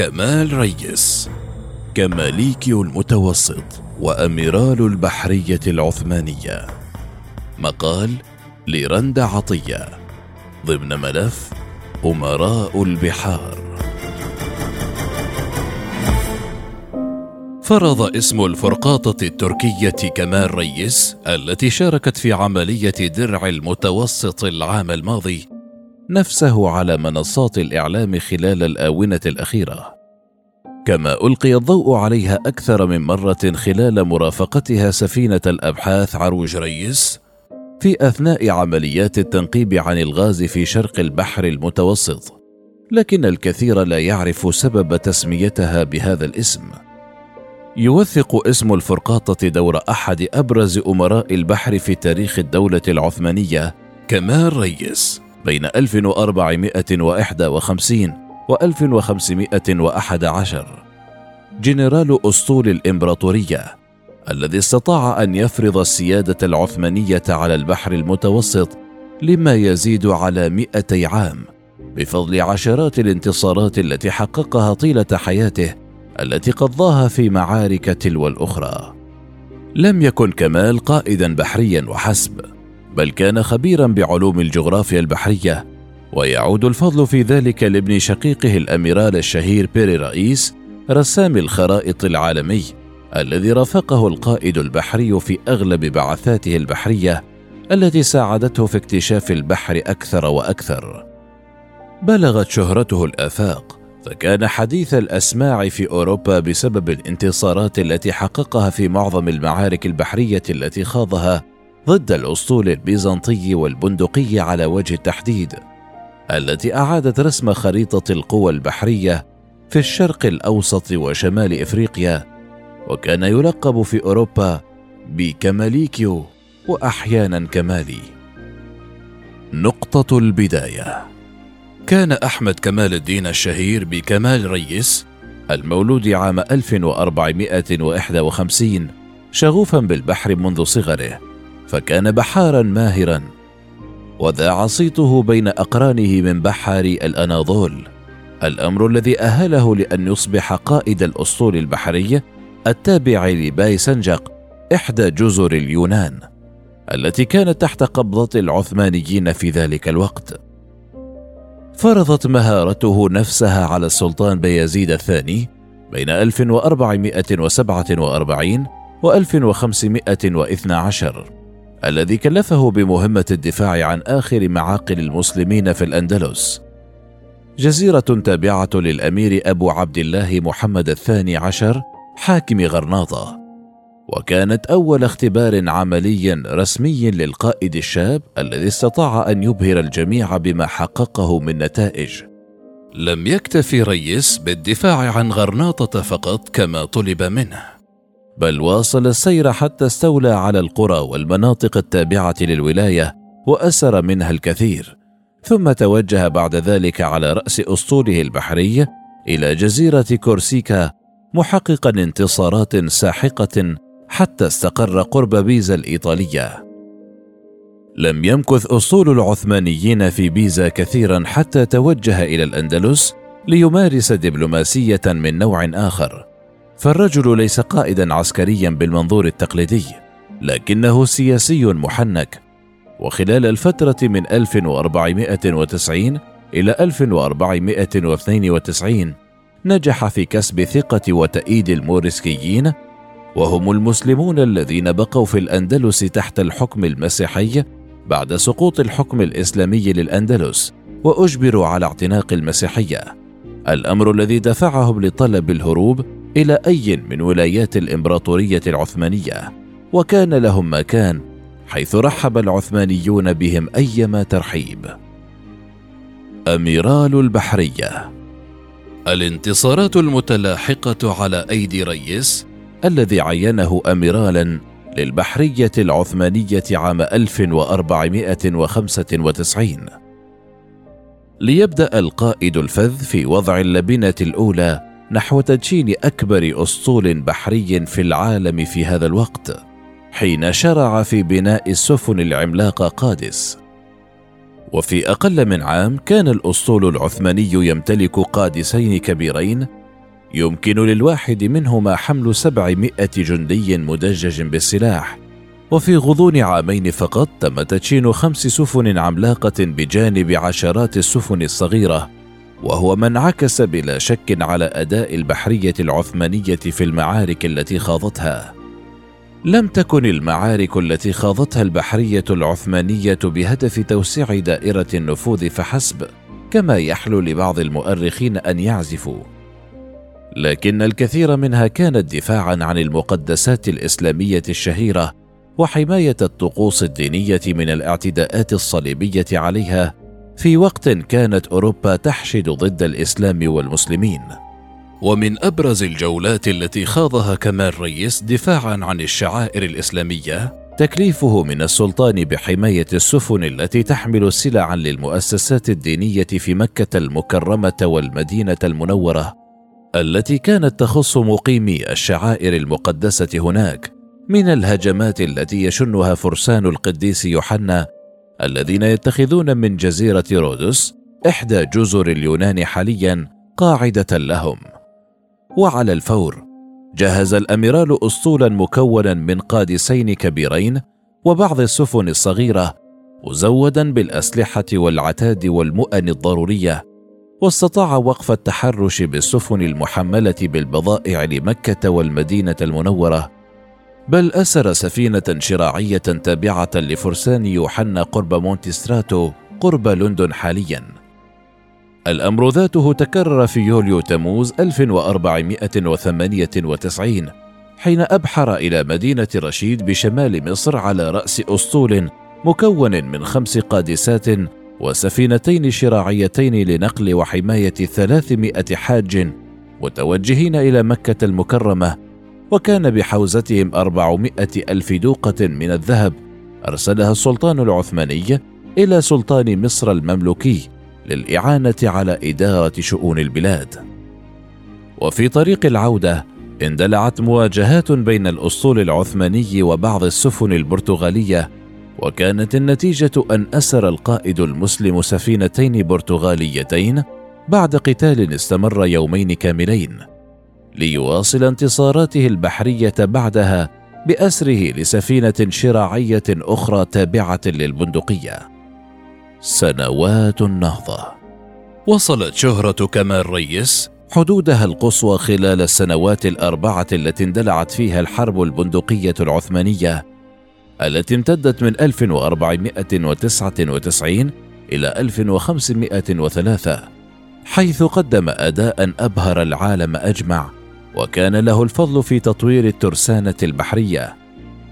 كمال ريس كماليكي المتوسط وأميرال البحرية العثمانية. مقال لرند عطية ضمن ملف أمراء البحار. فرض اسم الفرقاطة التركية كمال ريس التي شاركت في عملية درع المتوسط العام الماضي نفسه على منصات الإعلام خلال الآونة الأخيرة. كما ألقي الضوء عليها أكثر من مرة خلال مرافقتها سفينة الأبحاث عروج ريس في أثناء عمليات التنقيب عن الغاز في شرق البحر المتوسط لكن الكثير لا يعرف سبب تسميتها بهذا الاسم. يوثق اسم الفرقاطة دور أحد أبرز أمراء البحر في تاريخ الدولة العثمانية كمال ريس. بين 1451 و 1511 جنرال أسطول الإمبراطورية الذي استطاع أن يفرض السيادة العثمانية على البحر المتوسط لما يزيد على مئتي عام بفضل عشرات الانتصارات التي حققها طيلة حياته التي قضاها في معارك تلو الأخرى. لم يكن كمال قائدا بحريا وحسب. بل كان خبيرا بعلوم الجغرافيا البحرية ويعود الفضل في ذلك لابن شقيقه الأميرال الشهير بيري رئيس رسام الخرائط العالمي الذي رافقه القائد البحري في أغلب بعثاته البحرية التي ساعدته في اكتشاف البحر أكثر وأكثر. بلغت شهرته الآفاق فكان حديث الأسماع في أوروبا بسبب الانتصارات التي حققها في معظم المعارك البحرية التي خاضها ضد الأسطول البيزنطي والبندقي على وجه التحديد التي أعادت رسم خريطة القوى البحرية في الشرق الأوسط وشمال إفريقيا وكان يلقب في أوروبا بكماليكيو وأحيانا كمالي. نقطة البداية. كان أحمد كمال الدين الشهير بكمال ريس المولود عام 1451 شغوفا بالبحر منذ صغره. فكان بحارا ماهرا وذاع صيته بين أقرانه من بحار الأناضول. الأمر الذي أهله لأن يصبح قائد الأسطول البحري التابع لباي سنجق إحدى جزر اليونان التي كانت تحت قبضة العثمانيين في ذلك الوقت. فرضت مهارته نفسها على السلطان بيزيد الثاني بين 1447 و 1512 الذي كلفه بمهمة الدفاع عن آخر معاقل المسلمين في الأندلس. جزيرة تابعة للأمير أبو عبد الله محمد الثاني عشر حاكم غرناطة. وكانت أول اختبار عملي رسمي للقائد الشاب الذي استطاع أن يبهر الجميع بما حققه من نتائج. لم يكتفي ريس بالدفاع عن غرناطة فقط كما طلب منه. بل واصل السير حتى استولى على القرى والمناطق التابعة للولاية وأسر منها الكثير. ثم توجه بعد ذلك على رأس أسطوله البحري إلى جزيرة كورسيكا محققا انتصارات ساحقة حتى استقر قرب بيزا الإيطالية. لم يمكث أسطول العثمانيين في بيزا كثيرا حتى توجه إلى الأندلس ليمارس دبلوماسية من نوع آخر. فالرجل ليس قائدا عسكريا بالمنظور التقليدي لكنه سياسي محنك. وخلال الفترة من 1490 إلى 1492 نجح في كسب ثقة وتأييد الموريسكيين وهم المسلمون الذين بقوا في الأندلس تحت الحكم المسيحي بعد سقوط الحكم الإسلامي للأندلس وأجبروا على اعتناق المسيحية. الأمر الذي دفعهم لطلب الهروب إلى أي من ولايات الإمبراطورية العثمانية وكان لهم مكان حيث رحب العثمانيون بهم أيما ترحيب. أميرال البحرية. الانتصارات المتلاحقة على أيدي ريس الذي عينه أميرالا للبحرية العثمانية عام 1495 ليبدأ القائد الفذ في وضع اللبنة الأولى نحو تدشين أكبر أسطول بحري في العالم في هذا الوقت حين شرع في بناء السفن العملاقة قادس. وفي أقل من عام كان الأسطول العثماني يمتلك قادسين كبيرين يمكن للواحد منهما حمل سبعمائة جندي مدجج بالسلاح. وفي غضون عامين فقط تم تدشين خمس سفن عملاقة بجانب عشرات السفن الصغيرة وهو ما انعكس بلا شك على أداء البحرية العثمانية في المعارك التي خاضتها. لم تكن المعارك التي خاضتها البحرية العثمانية بهدف توسيع دائرة النفوذ فحسب كما يحلو لبعض المؤرخين أن يعزفوا. لكن الكثير منها كانت دفاعا عن المقدسات الإسلامية الشهيرة وحماية الطقوس الدينية من الاعتداءات الصليبية عليها في وقت كانت أوروبا تحشد ضد الإسلام والمسلمين. ومن أبرز الجولات التي خاضها كمال ريس دفاعا عن الشعائر الإسلامية تكليفه من السلطان بحماية السفن التي تحمل سلعا للمؤسسات الدينية في مكة المكرمة والمدينة المنورة التي كانت تخص مقيمي الشعائر المقدسة هناك من الهجمات التي يشنها فرسان القديس يوحنا الذين يتخذون من جزيرة رودس إحدى جزر اليونان حاليا قاعدة لهم. وعلى الفور جهز الأميرال اسطولا مكونا من قادسين كبيرين وبعض السفن الصغيرة مزودا بالأسلحة والعتاد والمؤن الضرورية واستطاع وقف التحرش بالسفن المحملة بالبضائع لمكة والمدينة المنورة. بل أسر سفينة شراعية تابعة لفرسان يوحنا قرب مونتستراتو قرب لندن حاليا. الأمر ذاته تكرر في يوليو تموز 1498 حين أبحر إلى مدينة رشيد بشمال مصر على رأس أسطول مكون من خمس قادسات وسفينتين شراعيتين لنقل وحماية ثلاثمائة حاج متوجهين إلى مكة المكرمة وكان بحوزتهم أربعمائة ألف دوقة من الذهب. أرسلها السلطان العثماني إلى سلطان مصر المملوكي للإعانة على إدارة شؤون البلاد. وفي طريق العودة اندلعت مواجهات بين الاسطول العثماني وبعض السفن البرتغالية وكانت النتيجة أن أسر القائد المسلم سفينتين برتغاليتين بعد قتال استمر يومين كاملين. ليواصل انتصاراته البحرية بعدها بأسره لسفينة شراعية أخرى تابعة للبندقية. سنوات النهضة. وصلت شهرة كمال ريس حدودها القصوى خلال السنوات الأربعة التي اندلعت فيها الحرب البندقية العثمانية التي امتدت من 1499 إلى 1503 حيث قدم أداء أبهر العالم أجمع وكان له الفضل في تطوير الترسانة البحرية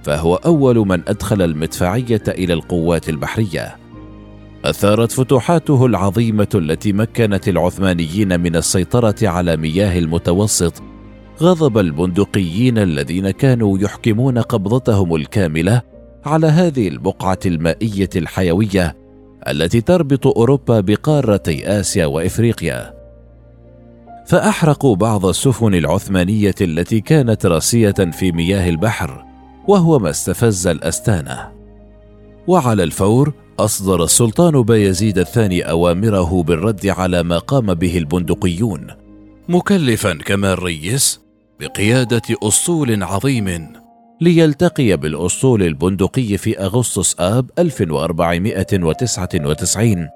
فهو أول من أدخل المدفعية إلى القوات البحرية. أثارت فتوحاته العظيمة التي مكنت العثمانيين من السيطرة على مياه المتوسط غضب البندقيين الذين كانوا يحكمون قبضتهم الكاملة على هذه البقعة المائية الحيوية التي تربط أوروبا بقارتي آسيا وإفريقيا. فأحرقوا بعض السفن العثمانية التي كانت راسية في مياه البحر وهو ما استفز الأستانة. وعلى الفور أصدر السلطان بايزيد الثاني أوامره بالرد على ما قام به البندقيون مكلفا كمال ريس بقيادة أسطول عظيم ليلتقي بالأسطول البندقي في أغسطس آب 1499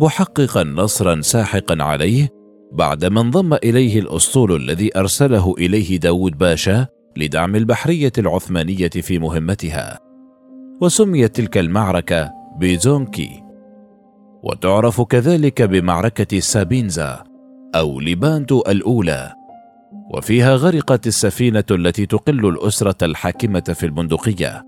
محققا نصرا ساحقا عليه بعدما انضم إليه الأسطول الذي أرسله إليه داود باشا لدعم البحرية العثمانية في مهمتها وسميت تلك المعركة بيزونكي. وتعرف كذلك بمعركة سابينزا أو ليبانتو الأولى وفيها غرقت السفينة التي تقل الأسرة الحاكمة في البندقية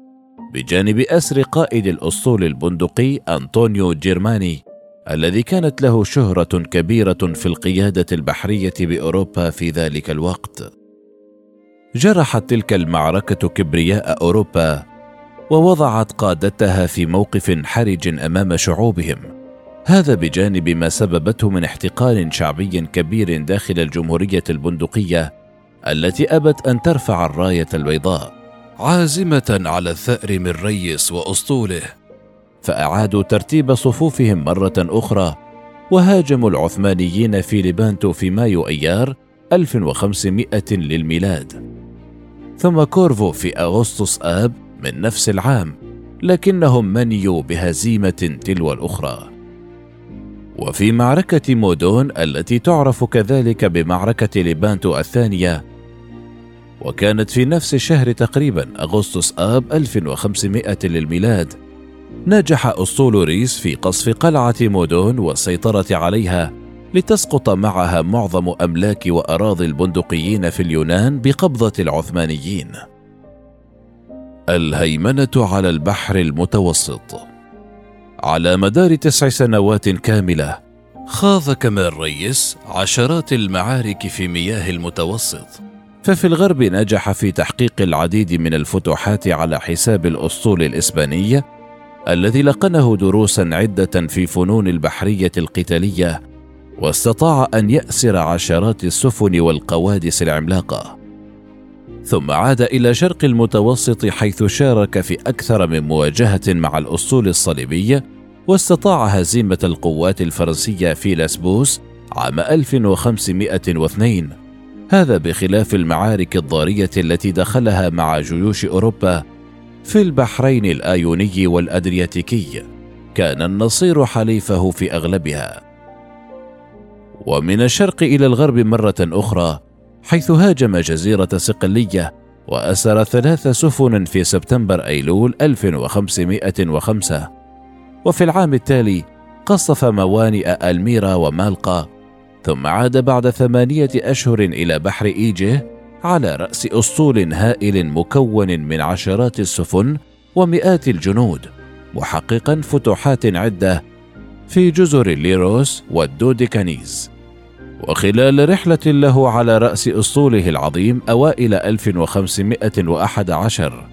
بجانب أسر قائد الأسطول البندقي أنطونيو جيرماني. الذي كانت له شهرة كبيرة في القيادة البحرية بأوروبا في ذلك الوقت. جرحت تلك المعركة كبرياء أوروبا ووضعت قادتها في موقف حرج أمام شعوبهم هذا بجانب ما سببته من احتقان شعبي كبير داخل الجمهورية البندقية التي أبت أن ترفع الراية البيضاء عازمة على الثأر من ريس وأسطوله فأعادوا ترتيب صفوفهم مرة أخرى وهاجموا العثمانيين في ليبانتو في مايو أيار 1500 للميلاد. ثم كورفو في أغسطس آب من نفس العام لكنهم منيوا بهزيمة تلو الأخرى. وفي معركة مودون التي تعرف كذلك بمعركة ليبانتو الثانية وكانت في نفس الشهر تقريبا أغسطس آب 1500 للميلاد نجح أسطول ريس في قصف قلعة مودون والسيطرة عليها لتسقط معها معظم أملاك وأراضي البندقيين في اليونان بقبضة العثمانيين. الهيمنة على البحر المتوسط على مدار تسع سنوات كاملة خاض كمال ريس عشرات المعارك في مياه المتوسط ففي الغرب نجح في تحقيق العديد من الفتوحات على حساب الأسطول الإسبانية الذي لقنه دروسا عدة في فنون البحرية القتالية واستطاع أن يأسر عشرات السفن والقوادس العملاقة. ثم عاد إلى شرق المتوسط حيث شارك في أكثر من مواجهة مع الأسطول الصليبية واستطاع هزيمة القوات الفرنسية في لاسبوس عام 1502 هذا بخلاف المعارك الضارية التي دخلها مع جيوش أوروبا في البحرين الآيوني والأدرياتيكي كان النصير حليفه في أغلبها. ومن الشرق إلى الغرب مرة أخرى حيث هاجم جزيرة صقلية وأسر ثلاث سفن في سبتمبر أيلول 1505 وفي العام التالي قصف موانئ ألميرا ومالقا ثم عاد بعد ثمانية أشهر إلى بحر إيجه على رأس أسطول هائل مكون من عشرات السفن ومئات الجنود محققا فتوحات عدة في جزر الليروس والدوديكانيز وخلال رحلة له على رأس أسطوله العظيم أوائل 1511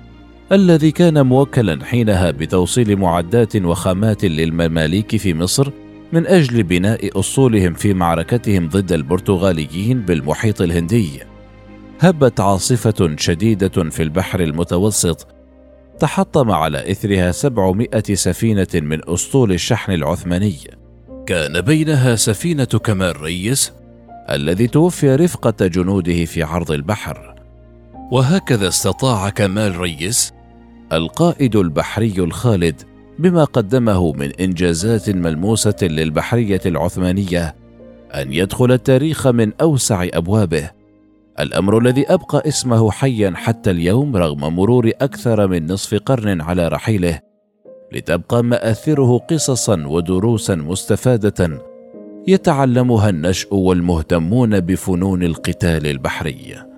الذي كان موكلا حينها بتوصيل معدات وخامات للمماليك في مصر من أجل بناء أسطولهم في معركتهم ضد البرتغاليين بالمحيط الهندي. هبت عاصفة شديدة في البحر المتوسط تحطم على إثرها سبعمائة سفينة من أسطول الشحن العثماني. كان بينها سفينة كمال ريس الذي توفي رفقة جنوده في عرض البحر. وهكذا استطاع كمال ريس القائد البحري الخالد بما قدمه من إنجازات ملموسة للبحرية العثمانية أن يدخل التاريخ من أوسع أبوابه. الأمر الذي أبقى اسمه حيا حتى اليوم رغم مرور أكثر من نصف قرن على رحيله لتبقى مآثره قصصا ودروسا مستفادة يتعلمها النشء والمهتمون بفنون القتال البحري.